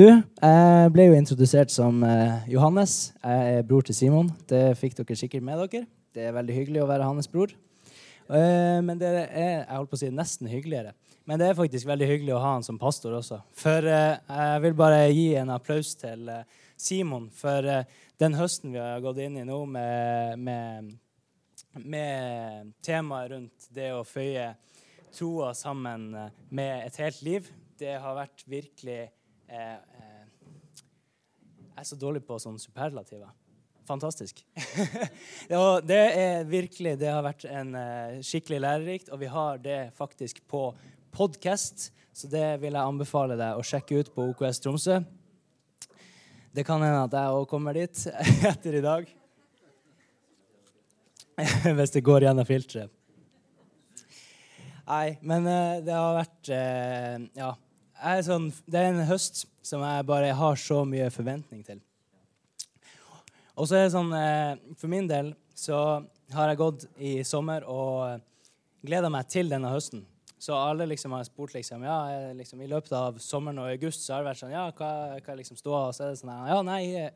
Du, jeg ble jo introdusert som eh, Johannes. Jeg er bror til Simon. Det fikk dere sikkert med dere. Det er veldig hyggelig å være hans bror. Eh, men det er jeg holdt på å si, nesten hyggeligere. Men det er faktisk veldig hyggelig å ha han som pastor også. For eh, jeg vil bare gi en applaus til Simon for den høsten vi har gått inn i nå med, med, med temaet rundt det å føye troa sammen med et helt liv. Det har vært virkelig eh, eh, er så dårlig på sånne superlativer. Fantastisk. ja, det er virkelig Det har vært en eh, skikkelig lærerikt, og vi har det faktisk på podkast. Så det vil jeg anbefale deg å sjekke ut på OKS Tromsø. Det kan hende at jeg òg kommer dit etter i dag. Hvis det går gjennom filteret. Nei, men uh, det har vært Ja. Er sånn, det er en høst som jeg bare har så mye forventning til. Og så er det sånn uh, For min del så har jeg gått i sommer og gleda meg til denne høsten. Så alle liksom har spurt liksom, ja, liksom, i løpet av sommeren og august så har det vært sånn Ja, hva, hva liksom stå Og så er det sånn Ja, nei, jeg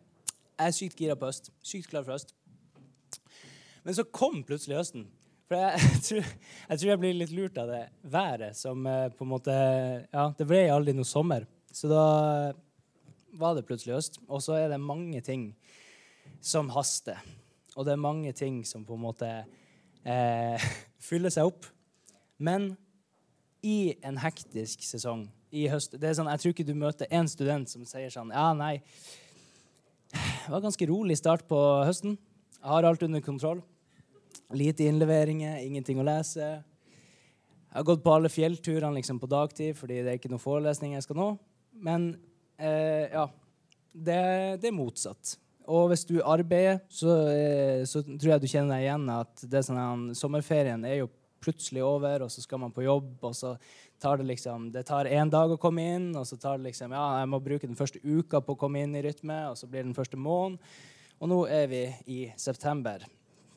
er sykt gira på høst. Sykt klar for høst. Men så kom plutselig høsten. For jeg, tror, jeg, tror, jeg blir litt lurt av det været som eh, på en måte Ja, det ble aldri noe sommer. Så da var det plutselig høst. Og så er det mange ting som haster. Og det er mange ting som på en måte eh, fyller seg opp. Men i en hektisk sesong i høst det er sånn, Jeg tror ikke du møter én student som sier sånn Ja, nei, det var ganske rolig start på høsten. Jeg har alt under kontroll. Lite innleveringer, ingenting å lese. Jeg har gått på alle fjellturene liksom, på dagtid fordi det er ikke noen forelesning jeg skal nå. Men eh, ja, det, det, er motsatt. Og hvis du arbeider, så, eh, så, tror jeg du kjenner deg igjen at det sånn, sommerferien er jo plutselig over, og så skal man på jobb, og så tar det liksom Det tar én dag å komme inn, og så tar det liksom Ja, jeg må bruke den første uka på å komme inn i rytme, og så blir det den første måneden. Og nå er vi i september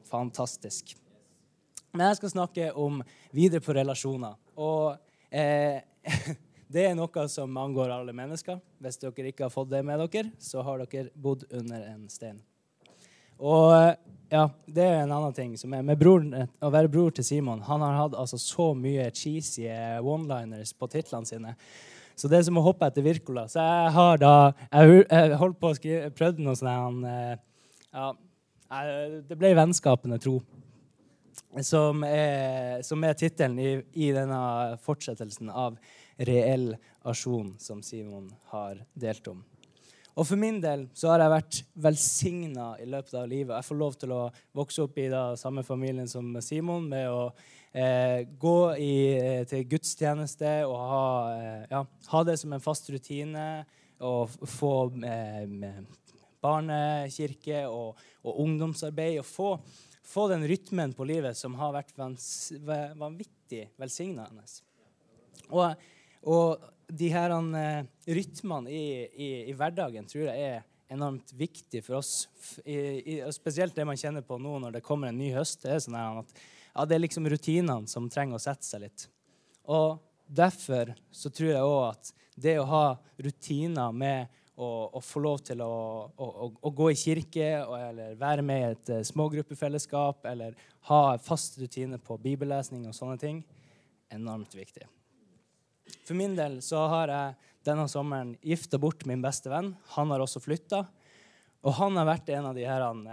fantastisk. Men jeg skal snakke om videre på relasjoner. Og eh, det er noe som angår alle mennesker. Hvis dere ikke har fått det med dere, så har dere bodd under en stein. Og ja, det er en annen ting som er med broren, å være bror til Simon. Han har hatt altså så mye cheesy one-liners på titlene sine. Så det er som å hoppe etter Wirkola. Så jeg har da Jeg holdt på å skrive, prøvde noe sånn eh, ja, det ble 'Vennskapene tro', som er, som er tittelen i, i, denne fortsettelsen av reell asjon som Simon har delt om. Og For min del så har jeg vært velsigna i løpet av livet. Jeg får lov til å vokse opp i da, samme familien som Simon med å eh, gå i, eh, til gudstjeneste og ha, eh, ja, ha, det som en fast rutine. Og få eh, barnekirke og, og ungdomsarbeid. Og få, få, den rytmen på livet som har vært vanvittig velsignende. Og, og de her uh, rytmene i, i, i, hverdagen tror jeg er enormt viktig for oss. I, spesielt det man kjenner på nå når det kommer en ny høst. Det er, sånn at, ja, det er liksom rutinene som trenger å sette seg litt. Og Derfor så tror jeg òg at det å ha rutiner med å, få lov til å, å, å, gå i kirke eller være med i et uh, smågruppefellesskap eller ha fast rutine på bibellesning og sånne ting, enormt viktig. For min del så har jeg denne sommeren gifta bort min beste venn. Han har også flytta. Og han har vært en av de her han,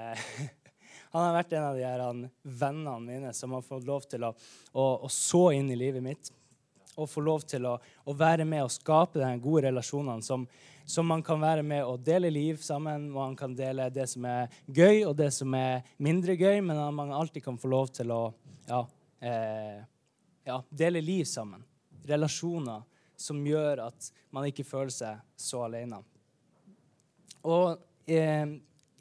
han har vært en av de her vennene mine som har fått lov til å, å, å så inn i livet mitt. Og få lov til å, å være med og skape de gode relasjonene som, som man kan være med og dele liv sammen. Man kan dele det som er gøy, og det som er mindre gøy, men at man alltid kan få lov til å ja, eh, ja, dele liv sammen. Relasjoner som gjør at man ikke føler seg så alene. Og eh,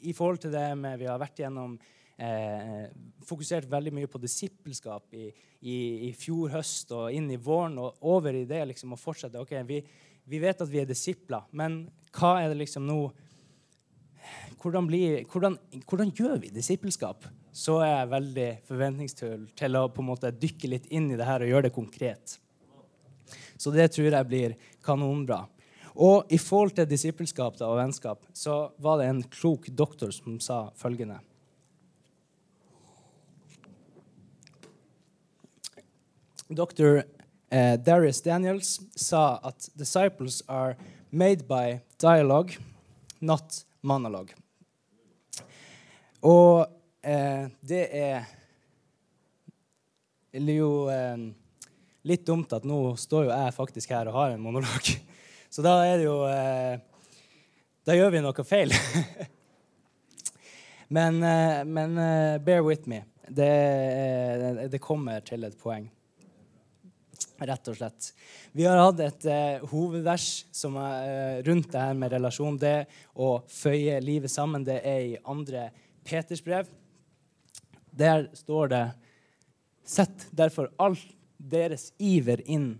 i forhold til det med vi har vært gjennom eh, fokusert veldig mye på disippelskap i, i, i, fjor høst og inn i våren og over i det liksom å fortsette. ok, vi vi vet at vi er disipler, men hva er det liksom nå hvordan, blir, hvordan, hvordan, gjør vi disippelskap? Så er jeg veldig forventningsfull til å på en måte dykke litt inn i det her og gjøre det konkret. Så det tror jeg blir kanonbra. Og i forhold til disippelskap og vennskap så var det en klok doktor som sa følgende Dr. Uh, Darius Daniels sa at 'disciples are made by dialogue, not monologue'. Og uh, det er jo eh, litt dumt at nå står jo jeg faktisk her og har en monolog. Så da er det jo eh, Da gjør vi noe feil. men, eh, men eh, bear with me. Det, det kommer til et poeng rett og slett. Vi har hatt et eh, hovedvers som er eh, rundt det her med relasjon. Det å føye livet sammen, det er i andre Peters brev. Der står det Sett derfor all deres iver inn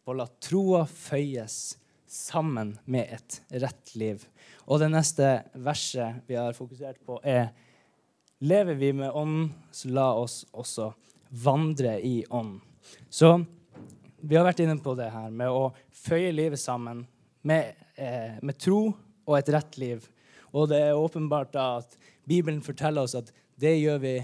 på å la troa føyes sammen med et rett liv. Og det neste verset vi har fokusert på, er Lever vi med ånden, så la oss også vandre i ånd. Så vi har vært inne på det her med å føye livet sammen med, eh, med tro og et rett liv. Og det er åpenbart da at Bibelen forteller oss at det gjør vi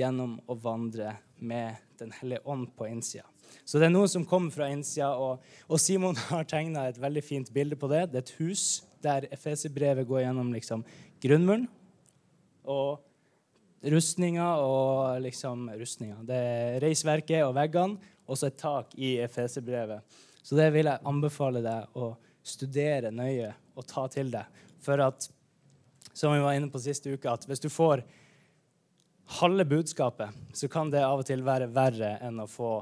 gjennom å vandre med Den hellige ånd på innsida. Så det er noe som kommer fra innsida, og, og Simon har tegna et veldig fint bilde på det. Det er et hus der Efeserbrevet går gjennom liksom, grunnmuren og rustninga og liksom rustninga. Det er reisverket og veggene også et tak i Efeserbrevet. Så det vil jeg anbefale deg å studere nøye og ta til deg. For at, som vi var inne på siste uke, at hvis du får halve budskapet, så kan det av og til være verre enn å få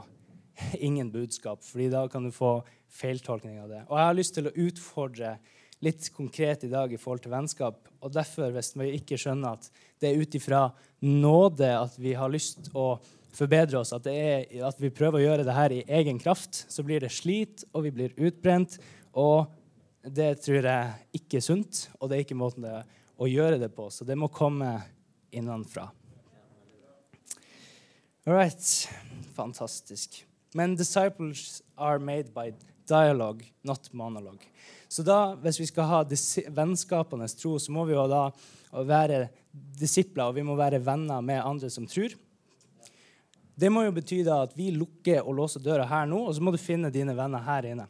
ingen budskap. fordi da kan du få feiltolkning av det. Og jeg har lyst til å utfordre litt konkret i dag i forhold til vennskap. Og derfor, hvis vi ikke skjønner at det er ut ifra nåde at vi har lyst å forbedre oss, at, er, at, vi prøver å gjøre det her i egen kraft, så blir det slit, og vi blir utbrent. Og det tror jeg ikke er sunt, og det er ikke måten det, å gjøre det på. Så det må komme innenfra. All right. Fantastisk. Men disciples are made by dialogue, not monolog. Så da, hvis vi skal ha vennskapenes tro, så må vi jo da være disipler, og vi må være venner med andre som tror. Det må jo bety da at vi lukker og låser døra her nå, og så må du finne dine venner her inne.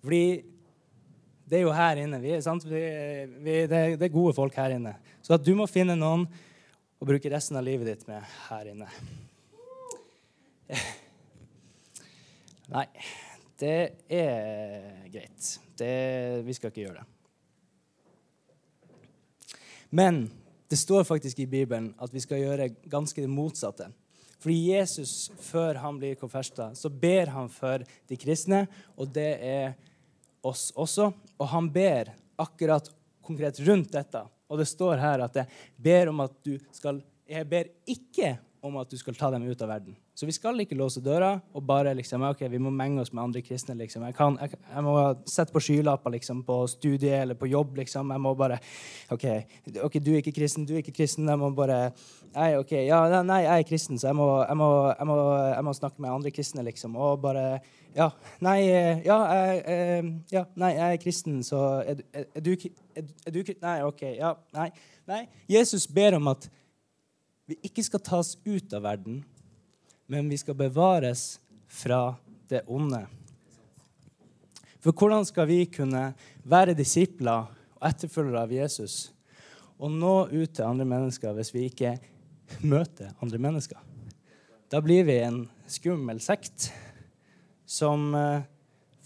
Fordi det er jo her inne. Vi, vi, vi, det, det, er gode folk her inne. Så at du må finne noen å bruke resten av livet ditt med her inne. Nei, det er greit. Det, vi skal ikke gjøre det. Men det står faktisk i Bibelen at vi skal gjøre ganske det motsatte. Fordi Jesus, før han blir konfersta, så ber han for de kristne, og det er oss også. Og han ber akkurat konkret rundt dette. Og det står her at jeg ber om at du skal Jeg ber ikke om at du skal ta dem ut av verden. Så vi skal ikke låse døra og bare liksom, ok, vi må menge oss med andre kristne. liksom. Jeg, kan, jeg, jeg må sette på skylapper liksom, på studiet eller på jobb. liksom. Jeg må bare OK, ok, du er ikke kristen, du er ikke kristen. Jeg må bare Nei, ok, ja, nei, jeg er kristen, så jeg må, jeg må, må, må snakke med andre kristne, liksom. Og bare Ja, nei, ja, jeg, ja, nei, jeg er kristen, så er, er du er, er du Nei, OK. Ja, nei. Nei. Jesus ber om at vi ikke skal tas ut av verden, men vi skal bevares fra det onde. For hvordan skal vi kunne være disipler og etterfølgere av Jesus og nå ut til andre mennesker hvis vi ikke møter andre mennesker? Da blir vi en skummel sekt som eh,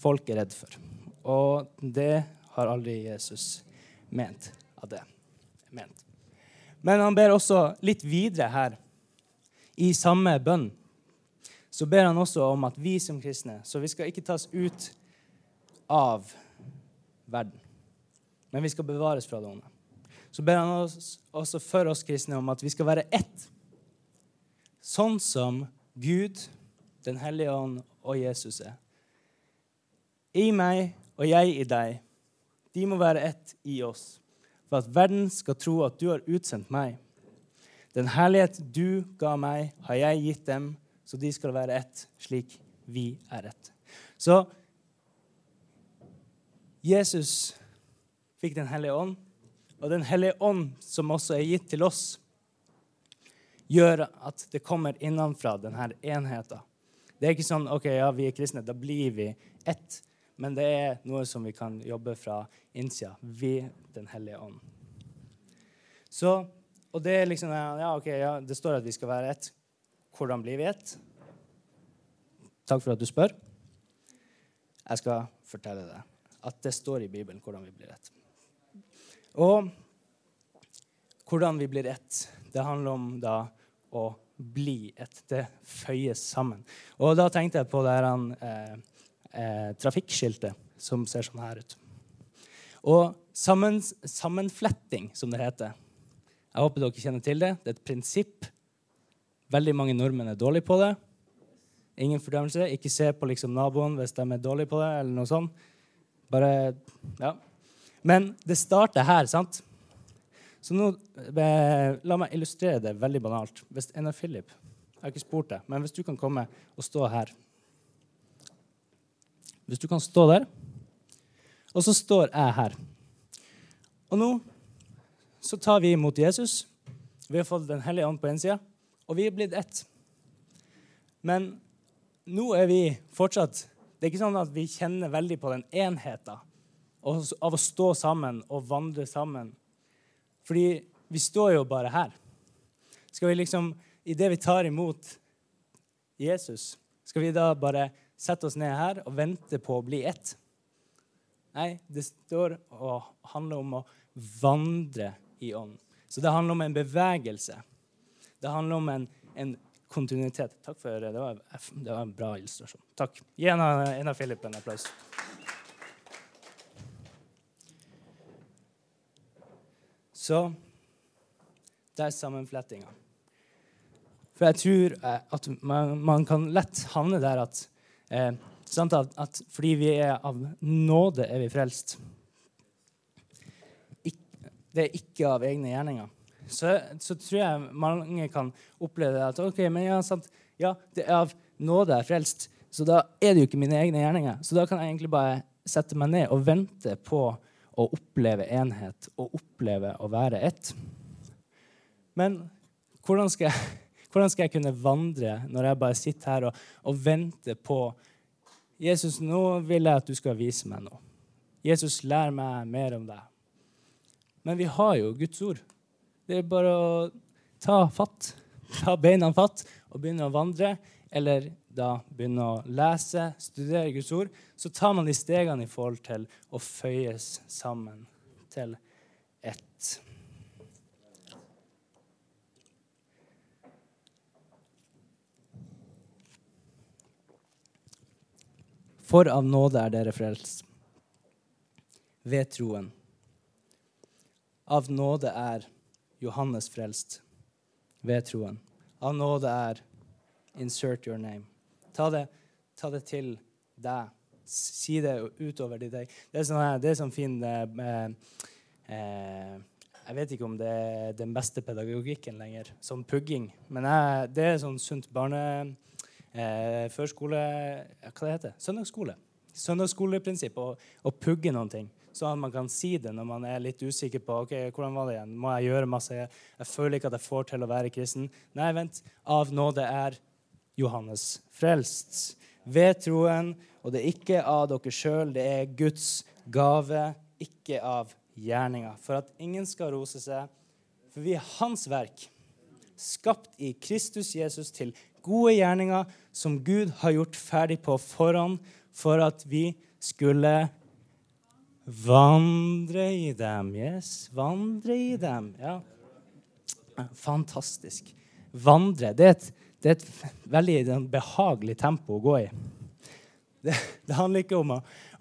folk er redd for. Og det har aldri Jesus ment av det. Ment. Men han ber også litt videre her, i samme bønn så ber han også om at vi som kristne Så vi skal ikke tas ut av verden, men vi skal bevares fra det onde. Så ber han oss, også for oss kristne om at vi skal være ett, sånn som Gud, Den hellige ånd og Jesus er. I meg og jeg i deg. De må være ett i oss, for at verden skal tro at du har utsendt meg. Den herlighet du ga meg, har jeg gitt dem så de skal være ett, slik vi er ett. Så Jesus fikk Den hellige ånd, og Den hellige ånd, som også er gitt til oss, gjør at det kommer innenfra denne enheten. Det er ikke sånn OK, ja, vi er kristne, da blir vi ett. Men det er noe som vi kan jobbe fra innsida ved Den hellige ånd. Så, og det er liksom, ja, ok, ja, det står at vi skal være ett. Hvordan blir vi ett? Takk for at du spør. Jeg skal fortelle deg at det står i Bibelen hvordan vi blir ett. Og hvordan vi blir ett, det handler om da å bli ett. Det føyes sammen. Og da tenkte jeg på det her, eh, eh, trafikkskiltet som ser sånn her ut. Og sammen, sammenfletting, som det heter. Jeg håper dere kjenner til det. Det er et prinsipp. Veldig mange nordmenn er dårlige på det. Ingen fordømmelse. Ikke se på liksom naboen hvis de er dårlige på det. eller noe sånt. Bare, ja. Men det starter her, sant? Så nå, eh, La meg illustrere det veldig banalt. Hvis en av Philip Jeg har ikke spurt deg, men hvis du kan komme og stå her Hvis du kan stå der, og så står jeg her. Og nå så tar vi imot Jesus. Vi har fått Den hellige ånd på innsida, og vi er blitt ett. Men nå er vi fortsatt Det er ikke sånn at vi kjenner veldig på den enheten av å stå sammen og vandre sammen. Fordi vi står jo bare her. Skal vi liksom, Idet vi tar imot Jesus, skal vi da bare sette oss ned her og vente på å bli ett? Nei, det står og handler om å vandre i ånden. Så det handler om en bevegelse. Det handler om en, en kontinuitet. Takk for det. Var, det var en bra illustrasjon. Takk. Gi en av, Philip en applaus. Så det er sammenflettinga. For jeg tror eh, at man, man kan lett havne der at, eh, at, at fordi vi er av nåde, er vi frelst det er ikke av egne gjerninger. Så, så, tror jeg mange kan oppleve at ok, men ja, sant, ja, det er av nåde jeg er frelst, så da er det jo ikke mine egne gjerninger. Så da kan jeg egentlig bare sette meg ned og vente på å oppleve enhet og oppleve å være ett. Men hvordan skal, jeg, hvordan skal jeg kunne vandre når jeg bare sitter her og, og venter på Jesus, nå vil jeg at du skal vise meg noe. Jesus, lær meg mer om deg. Men vi har jo Guds ord. Det er bare å ta fatt, ta beina fatt og begynne å vandre. Eller da begynne å lese, studere Guds ord. Så tar man de stegene i forhold til å føyes sammen til ett. For av nåde er dere frelst ved troen. Av nåde er Johannes frelst ved troen. Av nåde er insert your name. Ta det, ta det til deg. Si det utover ditt deg. Det er sånn, det er sånn fin eh, eh, Jeg vet ikke om det er den beste pedagogikken lenger, sånn pugging. Men jeg, det er sånn sunt barne... Eh, førskole Hva det heter Søndagsskole. Søndagsskoleprinsipp. Å pugge noen ting sånn at man kan si det når man er litt usikker på ok, hvordan var det igjen. Må jeg gjøre masse? Jeg føler ikke at jeg får til å være kristen. Nei, vent. Av nåde er Johannes frelst. Ved troen, og det er ikke av dere sjøl, det er Guds gave, ikke av gjerninga. For at ingen skal rose seg. For vi er Hans verk, skapt i Kristus Jesus til gode gjerninger som Gud har gjort ferdig på forhånd for at vi skulle Vandre i dem. Yes, vandre i dem. Ja. Fantastisk. Vandre. Det er et, det er et veldig behagelig tempo å gå i. Det, det handler ikke om, å,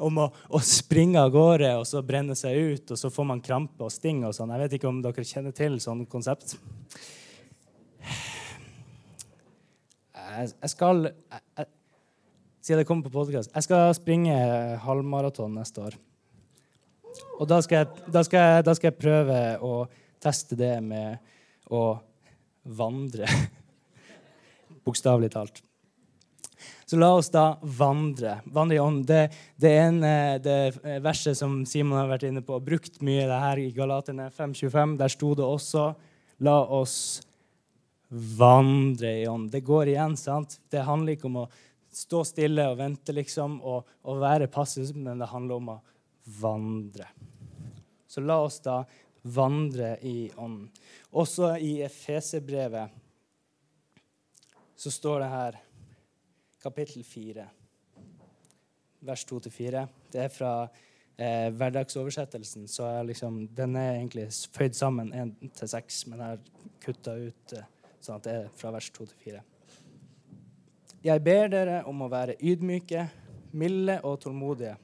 om å, å, springe av gårde og så brenne seg ut, og så får man krampe og sting og sånn. Jeg vet ikke om dere kjenner til sånn konsept. Jeg, skal jeg, Siden det kommer på podkast Jeg skal springe halvmaraton neste år. Og da skal, jeg, da, skal da skal, jeg, prøve å teste det med å vandre. Bokstavelig talt. Så la oss da vandre. Vandre i ånd. Det, det ene det verset som Simon har vært inne på, og brukt mye det her i Galaterne 5.25. Der sto det også La oss vandre i ånd. Det går igjen, sant? Det handler ikke om å stå stille og vente liksom, og, og være passiv, men det handler om å vandre. Så la oss da vandre i ånden. Også i Efeserbrevet så står det her, kapittel 4, vers 2-4. Det er fra eh, hverdagsoversettelsen, så er liksom, den er egentlig føyd sammen 1-6, men jeg har kutta ut eh, sånn at det er fra vers 2 til 4. Jeg ber dere om å være ydmyke, milde og tålmodige,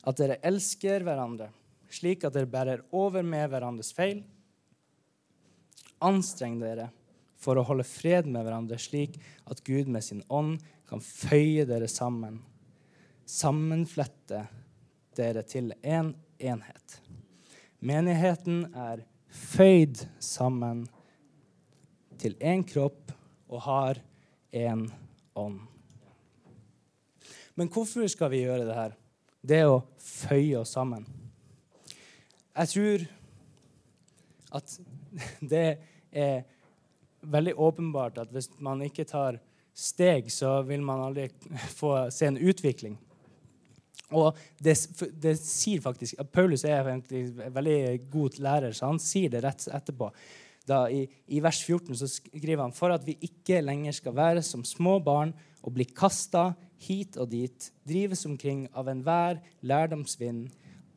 at dere elsker hverandre, slik at dere bærer over med hverandres feil. Anstreng dere for å holde fred med hverandre, slik at Gud med sin ånd kan føye dere sammen, sammenflette dere til én en enhet. Menigheten er føyd sammen til én kropp og har én ånd. Men hvorfor skal vi gjøre det her? Det er å føye oss sammen. Jeg tror at det er veldig åpenbart at hvis man ikke tar steg, så vil man aldri få se en utvikling. Og det, det sier faktisk Paulus er egentlig en veldig god lærer, så han sier det rett etterpå. Da, i, I vers 14 så skriver han for at vi ikke lenger skal være som små barn og bli kasta hit og dit, drives omkring av enhver lærdomsvind,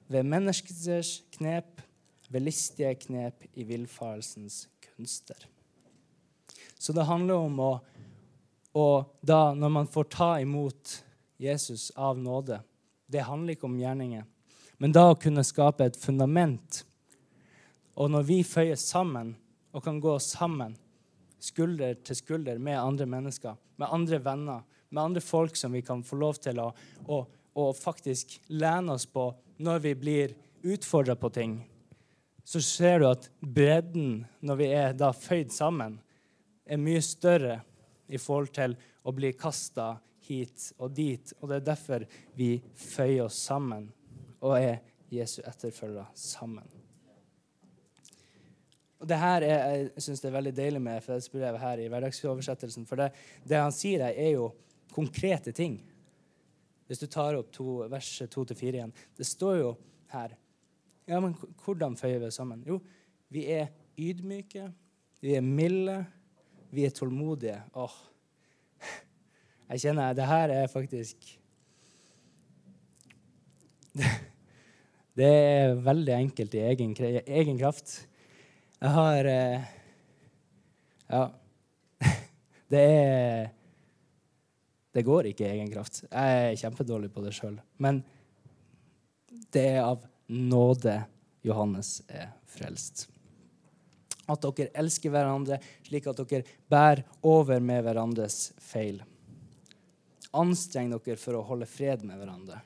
ved menneskers knep, ved listige knep i villfarelsens kunster. Så det handler om å, og da, Når man får ta imot Jesus av nåde Det handler ikke om gjerninger, men da å kunne skape et fundament. Og når vi føyer sammen og kan gå sammen skulder til skulder med andre mennesker, med andre venner, med andre folk som vi kan få lov til å, å, å faktisk lene oss på når vi blir utfordra på ting, så ser du at bredden når vi er da føyd sammen, er mye større i forhold til å bli kasta hit og dit. Og det er derfor vi føyer oss sammen og er Jesu etterfølgere sammen. Og det her er, jeg synes det er veldig deilig med fredsbrevet her i hverdagsoversettelsen. For det, det, han sier her, er jo konkrete ting. Hvis du tar opp to, vers 2-4 igjen. Det står jo her Ja, men hvordan føyer vi oss sammen? Jo, vi er ydmyke, vi er milde, vi er tålmodige. Åh, jeg kjenner det her er faktisk det, det er veldig enkelt i egen, egen kraft. Jeg har eh, Ja. Det er Det går ikke i egen kraft. Jeg er kjempedårlig på det sjøl. Men det er av nåde Johannes er frelst at dere elsker hverandre slik at dere bærer over med hverandres feil. Anstreng dere for å holde fred med hverandre.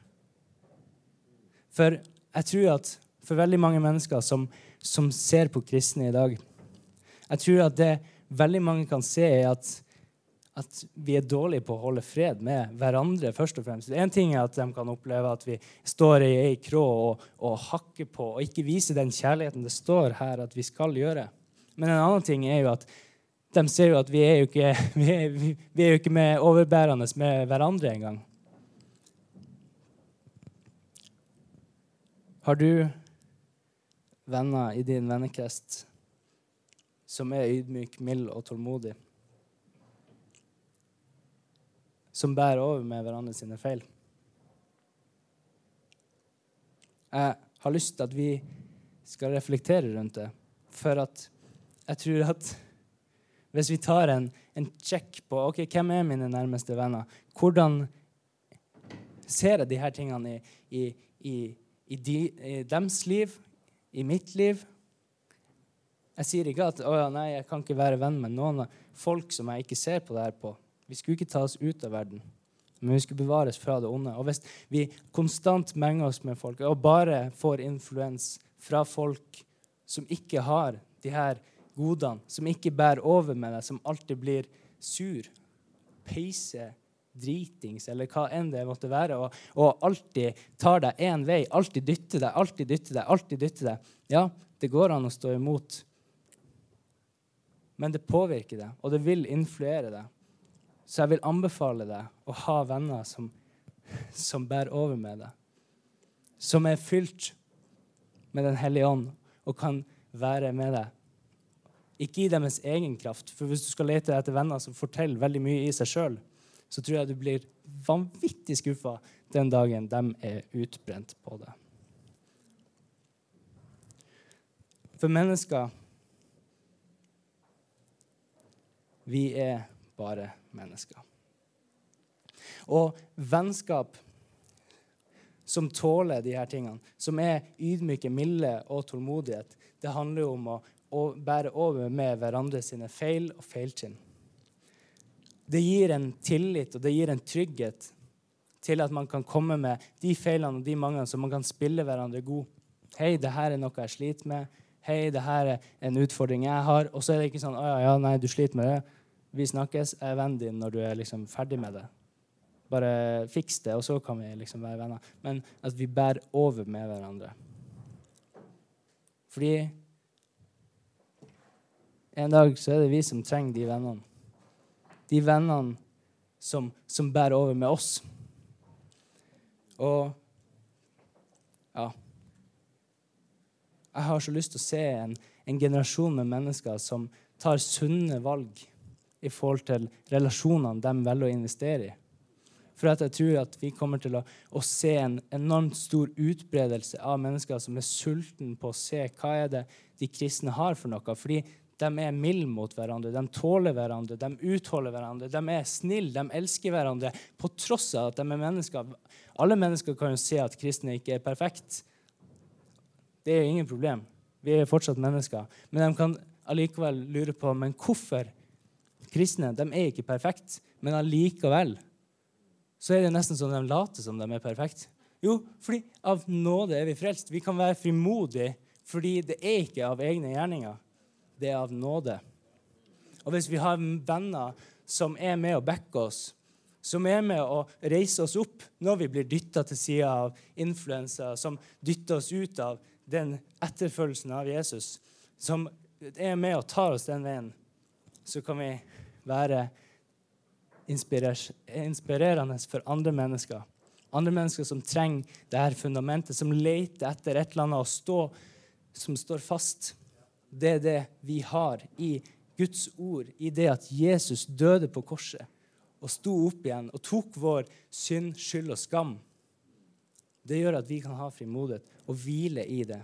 For jeg tror at for veldig mange mennesker som, som ser på kristne i dag Jeg tror at det veldig mange kan se, er at, at vi er dårlige på å holde fred med hverandre. først og fremst. En ting er at de kan oppleve at vi står i ei krå og, og hakker på og ikke viser den kjærligheten det står her at vi skal gjøre. Men en annen ting er jo at de ser jo at vi er jo ikke, vi er, vi er jo ikke med overbærende med hverandre engang. Har du venner i din vennekrest som er ydmyk, mild og tålmodig? Som bærer over med hverandre sine feil? Jeg har lyst til at vi skal reflektere rundt det, for at jeg tror at hvis vi tar en, en check på ok, hvem er mine nærmeste venner, hvordan ser jeg de her tingene i, i, i, i, de, dems liv, i mitt liv? Jeg sier ikke at å, nei, jeg kan ikke være venn med noen folk som jeg ikke ser på det her på. Vi skulle ikke ta oss ut av verden, men vi skulle bevares fra det onde. Og hvis vi konstant menger oss med folk og bare får influens fra folk som ikke har de her godene, som ikke bærer over med deg, som alltid blir sur. Peiser dritings, eller hva enn det måtte være, og, og alltid tar deg én vei, alltid dytter deg, alltid dytter deg, alltid dytter deg, ja, det går an å stå imot. Men det påvirker deg, og det vil influere deg. Så jeg vil anbefale deg å ha venner som, som bærer over med deg. Som er fylt med Den hellige ånd og kan være med deg ikke i deres egen kraft. For hvis du skal lete etter venner som forteller veldig mye i seg sjøl, så tror jeg du blir vanvittig skuffa den dagen de er utbrent på det. For mennesker Vi er bare mennesker. Og vennskap som tåler de her tingene, som er ydmyke, milde og tålmodighet, det handler jo om å bære over med hverandre sine feil og feiltrinn. Det gir en tillit og det gir en trygghet til at man kan komme med de feilene og de manglene, så man kan spille hverandre god. 'Hei, det her er noe jeg sliter med.' 'Hei, det her er en utfordring jeg har.' Og så er det ikke sånn 'Å ja, ja, nei, du sliter med det. Vi snakkes. Jeg er vennen din når du er liksom ferdig med det.' Bare fiks det, og så kan vi liksom være venner. Men at vi bærer over med hverandre. Fordi en dag så er det vi som trenger de vennene. De vennene som, som bærer over med oss. Og ja Jeg har så lyst til å se en, en generasjon med mennesker som tar sunne valg i forhold til relasjonene de velger å investere i. For jeg tror at vi kommer til å, å, se en enormt stor utbredelse av mennesker som er sultne på å se hva er det de kristne har for noe. Fordi de er milde mot hverandre, de tåler hverandre, de utholder hverandre. De er snille, de elsker hverandre på tross av at de er mennesker. Alle mennesker kan jo se at kristne ikke er perfekt. Det er ingen problem. Vi er fortsatt mennesker. Men de kan allikevel lure på men hvorfor kristne de er ikke perfekte, men allikevel så er det nesten sånn de later som de er perfekte. Jo, fordi av nåde er vi frelst. Vi kan være frimodige fordi det er ikke av egne gjerninger det er av nåde. Og hvis vi har venner som er med å backer oss, som er med å reise oss opp når vi blir dytta til sida av influensa, som dytter oss ut av den etterfølgelsen av Jesus, som er med og tar oss den veien, så kan vi være inspirerende for andre mennesker. Andre mennesker som trenger det her fundamentet, som leter etter et eller annet å stå, som står fast det er det vi har i Guds ord, i det at Jesus døde på korset og sto opp igjen og tok vår synd, skyld og skam. Det gjør at vi kan ha frimodighet og hvile i det.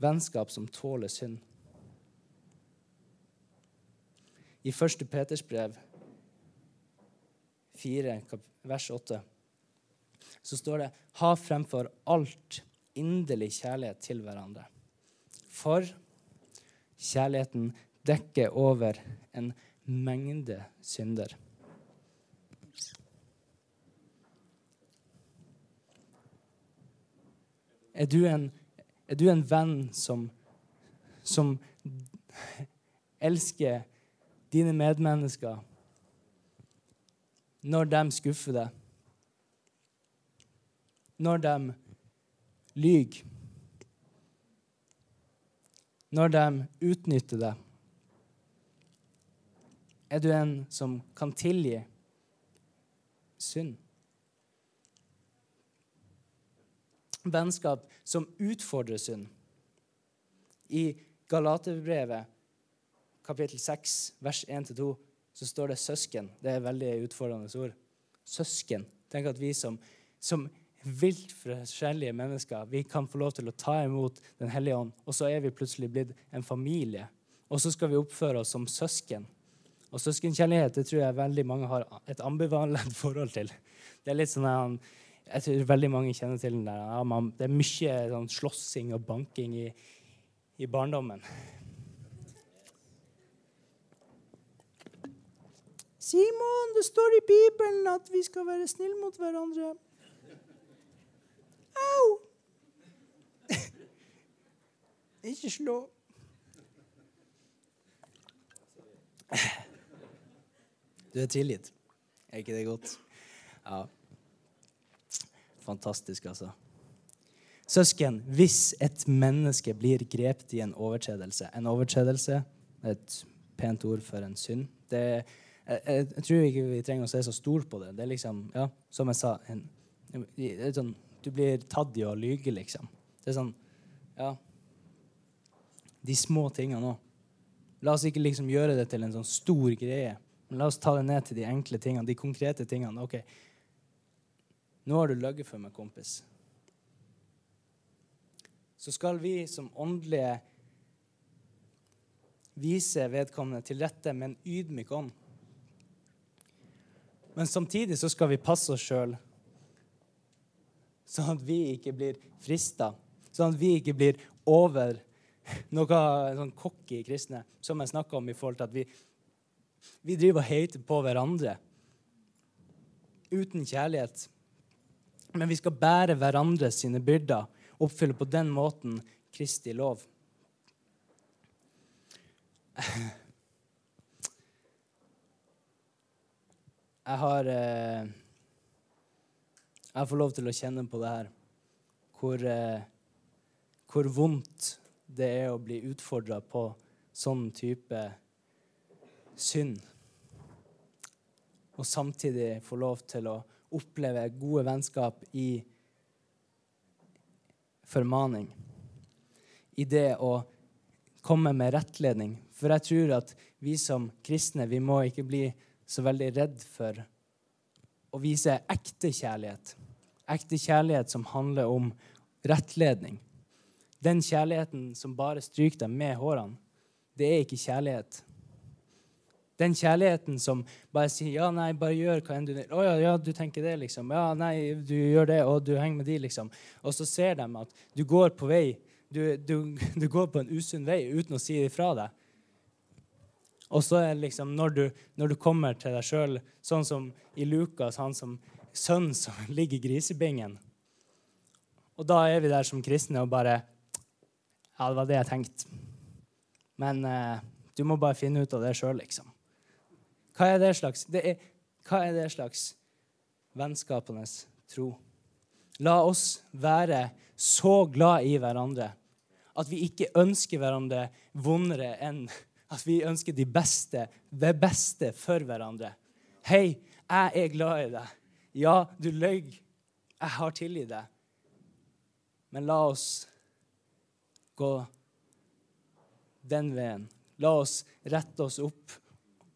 Vennskap som tåler synd. I 1. Peters brev 4, vers 8, så står det Ha fremfor alt inderlig kjærlighet til hverandre. For kjærligheten dekker over en mengde synder. Er du en, er du en venn som, som elsker dine medmennesker når de skuffer deg? Når de lyver. Når de utnytter deg, er du en som kan tilgi synd. Vennskap som utfordrer synd. I Galaterbrevet kapittel 6, vers 1-2, så står det 'søsken'. Det er et veldig utfordrende ord. Søsken. Tenk at vi som, som vilt forskjellige mennesker. Vi kan få lov til å ta imot Den hellige ånd, og så er vi plutselig blitt en familie. Og så skal vi oppføre oss som søsken. Og søskenkjærlighet det tror jeg veldig mange har et ambivalent forhold til. Det er litt sånn Jeg tror veldig mange kjenner til den der. Det er mye sånn slåssing og banking i, i barndommen. Simon, det står i Bibelen at vi skal være snille mot hverandre. Au! Ikke slå. Du er tilgitt. Er ikke det godt? Ja. Fantastisk, altså. Søsken, hvis et menneske blir grepet i en overtredelse En overtredelse er et pent ord for en synd. Det, jeg, jeg, jeg, tror ikke vi trenger å se så stort på det. Det er liksom, ja, som jeg sa en, sånn, Du blir tatt i å lyge, liksom. Det er sånn Ja. De små tingene òg. La oss ikke liksom gjøre det til en sånn stor greie. Men la oss ta det ned til de enkle tingene, de konkrete tingene. Ok, nå har du løyet for meg, kompis. Så skal vi som åndelige vise vedkommende til rette med en ydmyk ånd. Men samtidig så skal vi passe oss sjøl, sånn at vi ikke blir frista. Sånn at vi ikke blir over noe sånn cocky kristne, som jeg snakka om i forhold til at vi, vi driver og hater på hverandre uten kjærlighet. Men vi skal bære hverandre sine byrder, oppfylle på den måten Kristi lov. Jeg har eh, Jeg får lov til å kjenne på det her. Hvor, eh, hvor vondt det er å bli utfordra på sånn type synd. Og samtidig få lov til å oppleve gode vennskap i formaning. I det å komme med rettledning. For jeg tror at vi som kristne vi må ikke bli så veldig redd for å vise ekte kjærlighet. Ekte kjærlighet som handler om rettledning. Den kjærligheten som bare stryker deg med hårene, det er ikke kjærlighet. Den kjærligheten som bare sier 'ja, nei, bare gjør hva enn du vil'. 'Å ja, ja, du tenker det', liksom. 'Ja, nei, du gjør det, og du henger med de', liksom. Og så ser de at du går på vei, du, du, du går på en usunn vei uten å si ifra deg. Og så er det liksom når du, når du kommer til deg sjøl, sånn som i Lukas, han som sønn som ligger i grisebingen. Og da er vi der som kristne og bare ja, det var det jeg tenkte. Men eh, du må bare finne ut av det sjøl, liksom. Hva er det slags det er, Hva er det slags vennskapenes tro? La oss være så glad i hverandre at vi ikke ønsker hverandre vondere enn at vi ønsker de beste, det beste for hverandre. Hei, jeg er glad i deg. Ja, du løy. Jeg har tilgitt deg. Men la oss gå den veien. La oss rette oss opp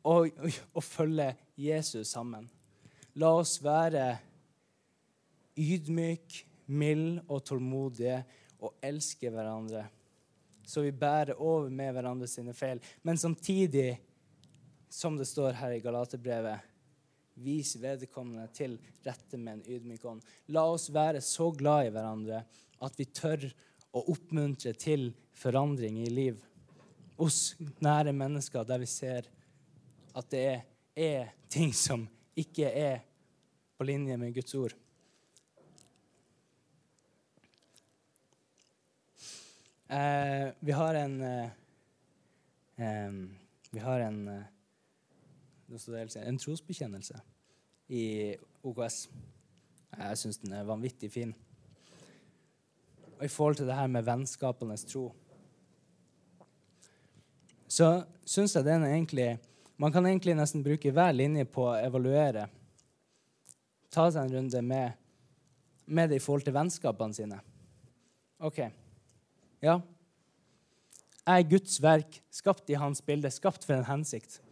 og, og, følge Jesus sammen. La oss være ydmyk, mild og tålmodige og elske hverandre. Så vi bærer over med hverandre sine feil. Men samtidig, som det står her i Galaterbrevet, vis vedkommende til rette med en ydmyk ånd. La oss være så glad i hverandre at vi tør å oppmuntre til forandring i liv hos nære mennesker der vi ser at det er, er ting som ikke er på linje med Guds ord. Eh, vi har en eh, Vi har en eh, en trosbekjennelse i OKS. Jeg syns den er vanvittig fin. Og i forhold til det her med vennskapenes tro, så syns jeg den er egentlig Man kan egentlig nesten bruke hver linje på å evaluere. Ta seg en runde med, med det i forhold til vennskapene sine. OK. Ja. Jeg er Guds verk, skapt i hans bilde, skapt for en hensikt.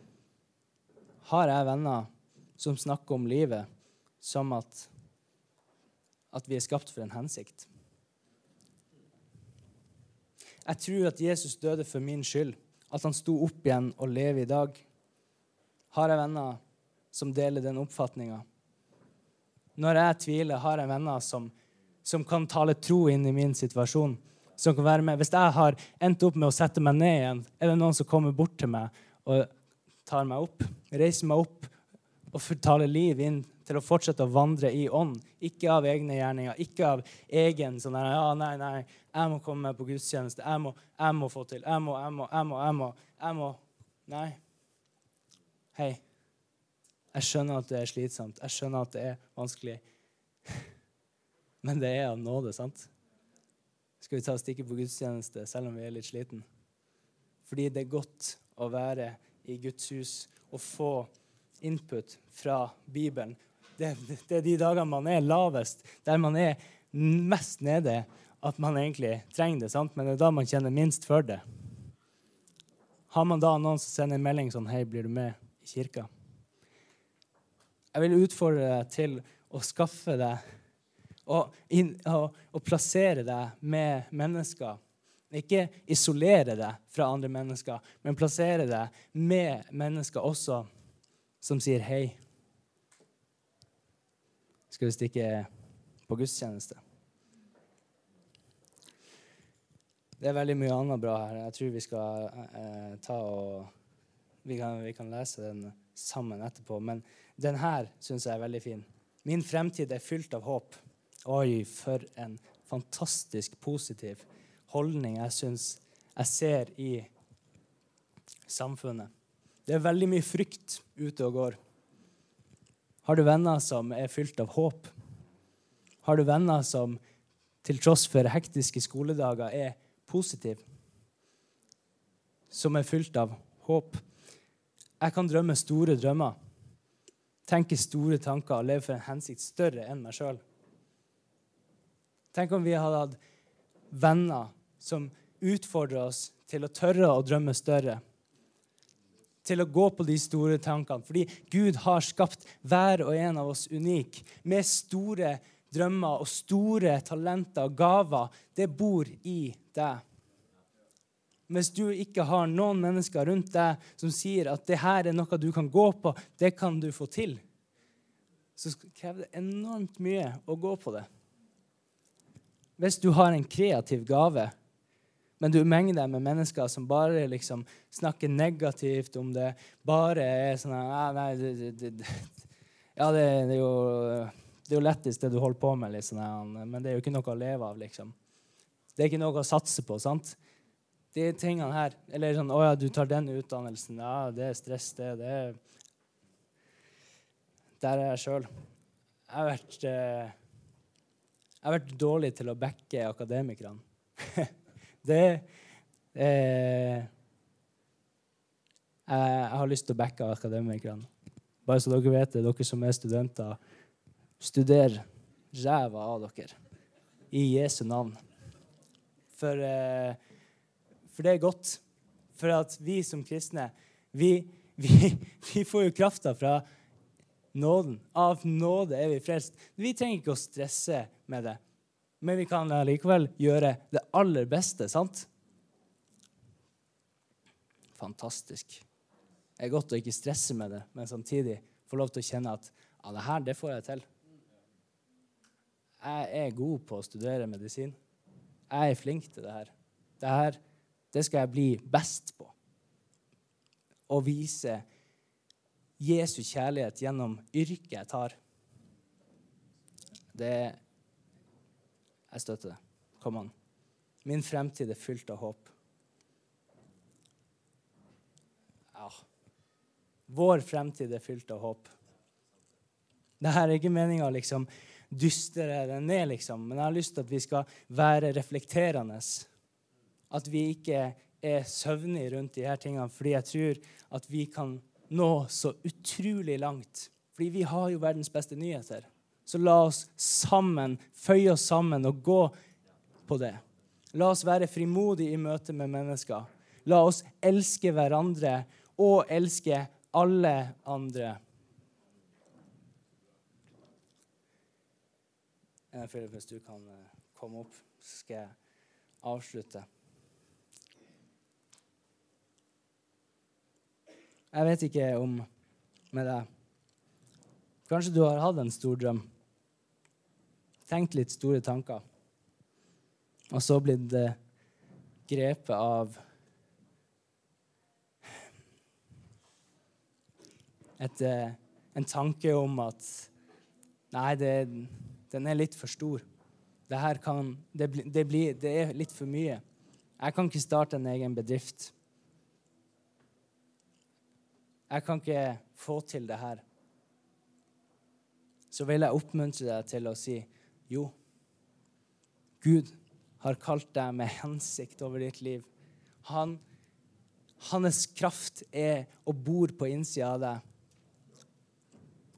Har jeg venner som snakker om livet som at, at vi er skapt for en hensikt? Jeg tror at Jesus døde for min skyld, at han sto opp igjen og lever i dag. Har jeg venner som deler den oppfatninga? Når jeg tviler, har jeg venner som, som, kan tale tro inn i min situasjon. Som kan være med. Hvis jeg har endt opp med å sette meg ned igjen, er det noen som kommer bort til meg og tar meg opp, reiser meg opp og taler liv inn til å fortsette å vandre i ånd. Ikke av egne gjerninger, ikke av egen sånn der, ja, nei, nei, jeg må komme meg på gudstjeneste. Jeg må, jeg må få til. Jeg må, jeg må, jeg må, jeg må. Jeg må. Nei. Hei. Jeg skjønner at det er slitsomt. Jeg skjønner at det er vanskelig. Men det er av nåde, sant? Skal vi ta og stikke på gudstjeneste selv om vi er litt sliten? Fordi det er godt å være i Guds hus og få input fra Bibelen. Det, det er de dagene man er lavest, der man er mest nede, at man egentlig trenger det. sant? Men det er da man kjenner minst for det. Har man da noen som sender en melding sånn Hei, blir du med i kirka? Jeg vil utfordre deg til å skaffe deg og, inn, og, og plassere deg med mennesker. Ikke isolere deg fra andre mennesker, men plassere deg med mennesker også som sier hei. Skal vi stikke på gudstjeneste? Det er veldig mye annet bra her. Jeg tror vi skal eh, ta og vi kan, vi kan, lese den sammen etterpå. Men den her syns jeg er veldig fin. Min fremtid er fylt av håp. Oi, for en fantastisk positiv holdning jeg syns jeg ser i samfunnet. Det er veldig mye frykt ute og går. Har du venner som er fylt av håp? Har du venner som til tross for hektiske skoledager er positive? som er fylt av håp. Jeg kan drømme store drømmer, tenke store tanker og leve for en hensikt større enn meg sjøl. Tenk om vi hadde hatt venner som utfordra oss til å tørre å drømme større. Til å gå på de store tankene. Fordi Gud har skapt hver og en av oss unik, med store drømmer og store talenter og gaver, det bor i deg. Hvis du ikke har noen mennesker rundt deg som sier at det her er noe du kan gå på, det kan du få til, så krever det enormt mye å gå på det. Hvis du har en kreativ gave, men du menger deg med mennesker som bare liksom snakker negativt om det, bare er sånn Nei, det, det, det, ja, det er jo det er jo lettest det du holder på med, liksom, men det er jo ikke noe å leve av. liksom. Det er ikke noe å satse på. sant? De tingene her Eller sånn 'Å ja, du tar den utdannelsen.' Ja, det er stress, det. det er Der er jeg sjøl. Jeg har vært eh, Jeg har vært dårlig til å backe akademikerne. det eh, jeg, har lyst til å backe akademikerne. Bare så dere vet det, dere som er studenter. Studer ræva av dere i Jesu navn. For, eh, for, det er godt. For at vi som kristne, vi, vi, vi får jo krafta fra nåden. Av nåde er vi frelst. Vi trenger ikke å stresse med det. Men vi kan likevel gjøre det aller beste, sant? Fantastisk. Det er godt å ikke stresse med det, men samtidig få lov til å kjenne at ja, det her det får jeg til. Jeg er god på å studere medisin. Jeg er flink til det her. Det her det skal jeg bli best på. Å vise Jesu kjærlighet gjennom yrket jeg tar. Det Jeg støtter det. Kom an. Min fremtid er fylt av håp. Ja. Vår fremtid er fylt av håp. Dette er ikke meninga liksom dystere den ned, liksom. Men jeg har lyst til at vi skal være reflekterende. At vi ikke er søvnige rundt de her tingene, fordi jeg tror at vi kan nå så utrolig langt. Fordi vi har jo verdens beste nyheter. Så la oss sammen føye oss sammen og gå på det. La oss være frimodige i møte med mennesker. La oss elske hverandre og elske alle andre. Philip, hvis du kan eh, komme opp, så skal jeg avslutte. Jeg vet ikke om med deg Kanskje du har hatt en stor drøm. Tenkt litt store tanker. Og så blitt eh, grepet av et, en tanke om at Nei, det, den er litt for stor. Det, kan, det, det, blir, det er litt for mye. Jeg kan ikke starte en egen bedrift. Jeg kan ikke få til det her. Så vil jeg oppmuntre deg til å si jo, Gud har kalt deg med hensikt over ditt liv. Han, hans kraft er og bor på innsida av deg.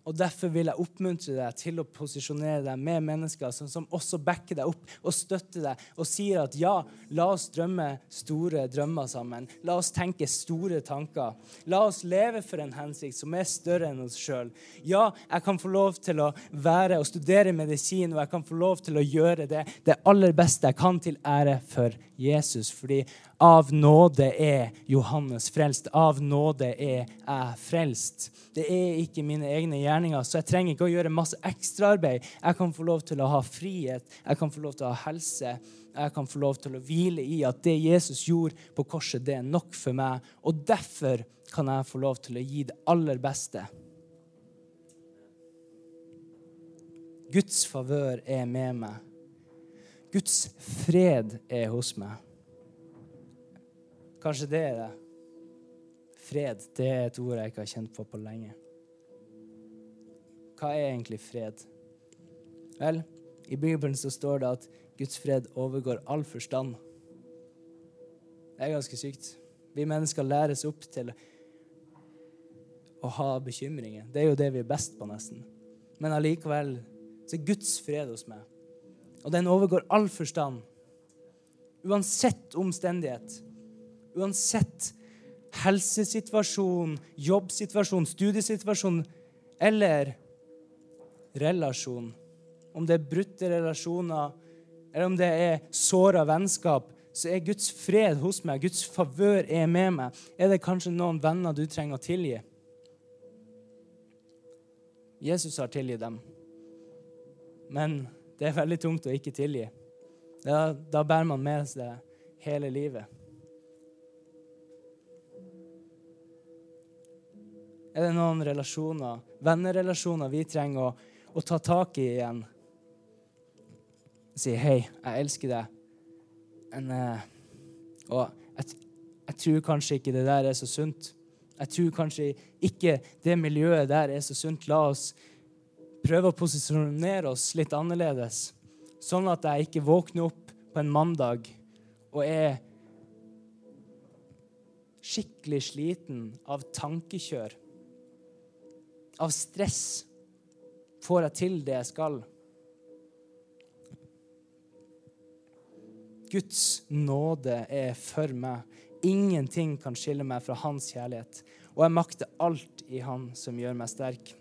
Og Derfor vil jeg oppmuntre deg til å posisjonere deg med mennesker som, som, også backer deg opp og støtter deg og sier at ja, la oss drømme store drømmer sammen. La oss tenke store tanker. La oss leve for en hensikt som er større enn oss sjøl. Ja, jeg kan få lov til å være og studere medisin, og jeg kan få lov til å gjøre det det aller beste jeg kan til ære for Jesus. Fordi av nåde er Johannes frelst. Av nåde er jeg frelst. Det er ikke mine egne gjerninger, så jeg trenger ikke å gjøre masse ekstraarbeid. Jeg kan få lov til å ha frihet, jeg kan få lov til å ha helse. Jeg kan få lov til å hvile i at det Jesus gjorde på korset, det er nok for meg. Og derfor kan jeg få lov til å gi det aller beste. Guds favør er med meg. Guds fred er hos meg. Kanskje det er det. Fred det er et ord jeg ikke har kjent på på lenge. Hva er egentlig fred? Vel, i Bibelen så står det at Guds fred overgår all forstand. Det er ganske sykt. Vi mennesker læres opp til å ha bekymringer. Det er jo det vi er best på, nesten. Men allikevel så er Guds fred hos meg. Og den overgår all forstand. Uansett omstendighet. Uansett helsesituasjon, jobbsituasjon, studiesituasjon eller relasjon. Om det er brutte relasjoner, eller om det er såra vennskap, så er Guds fred hos meg. Guds favør er med meg. Er det kanskje noen venner du trenger å tilgi? Jesus har tilgitt dem. Men det er veldig tungt å ikke tilgi. Da, da bærer man med seg hele livet. Er det noen relasjoner, vennerelasjoner vi trenger å, å ta tak i igjen? Si 'Hei, jeg elsker deg', uh, og jeg, jeg tror kanskje ikke det der er så sunt. Jeg tror kanskje ikke det miljøet der er så sunt. La oss prøve å posisjonere oss litt annerledes, sånn at jeg ikke våkner opp på en mandag og er skikkelig sliten av tankekjør, av stress. Får jeg til det jeg skal? Guds nåde er for meg. Ingenting kan skille meg fra hans kjærlighet. Og jeg makter alt i Han som gjør meg sterk.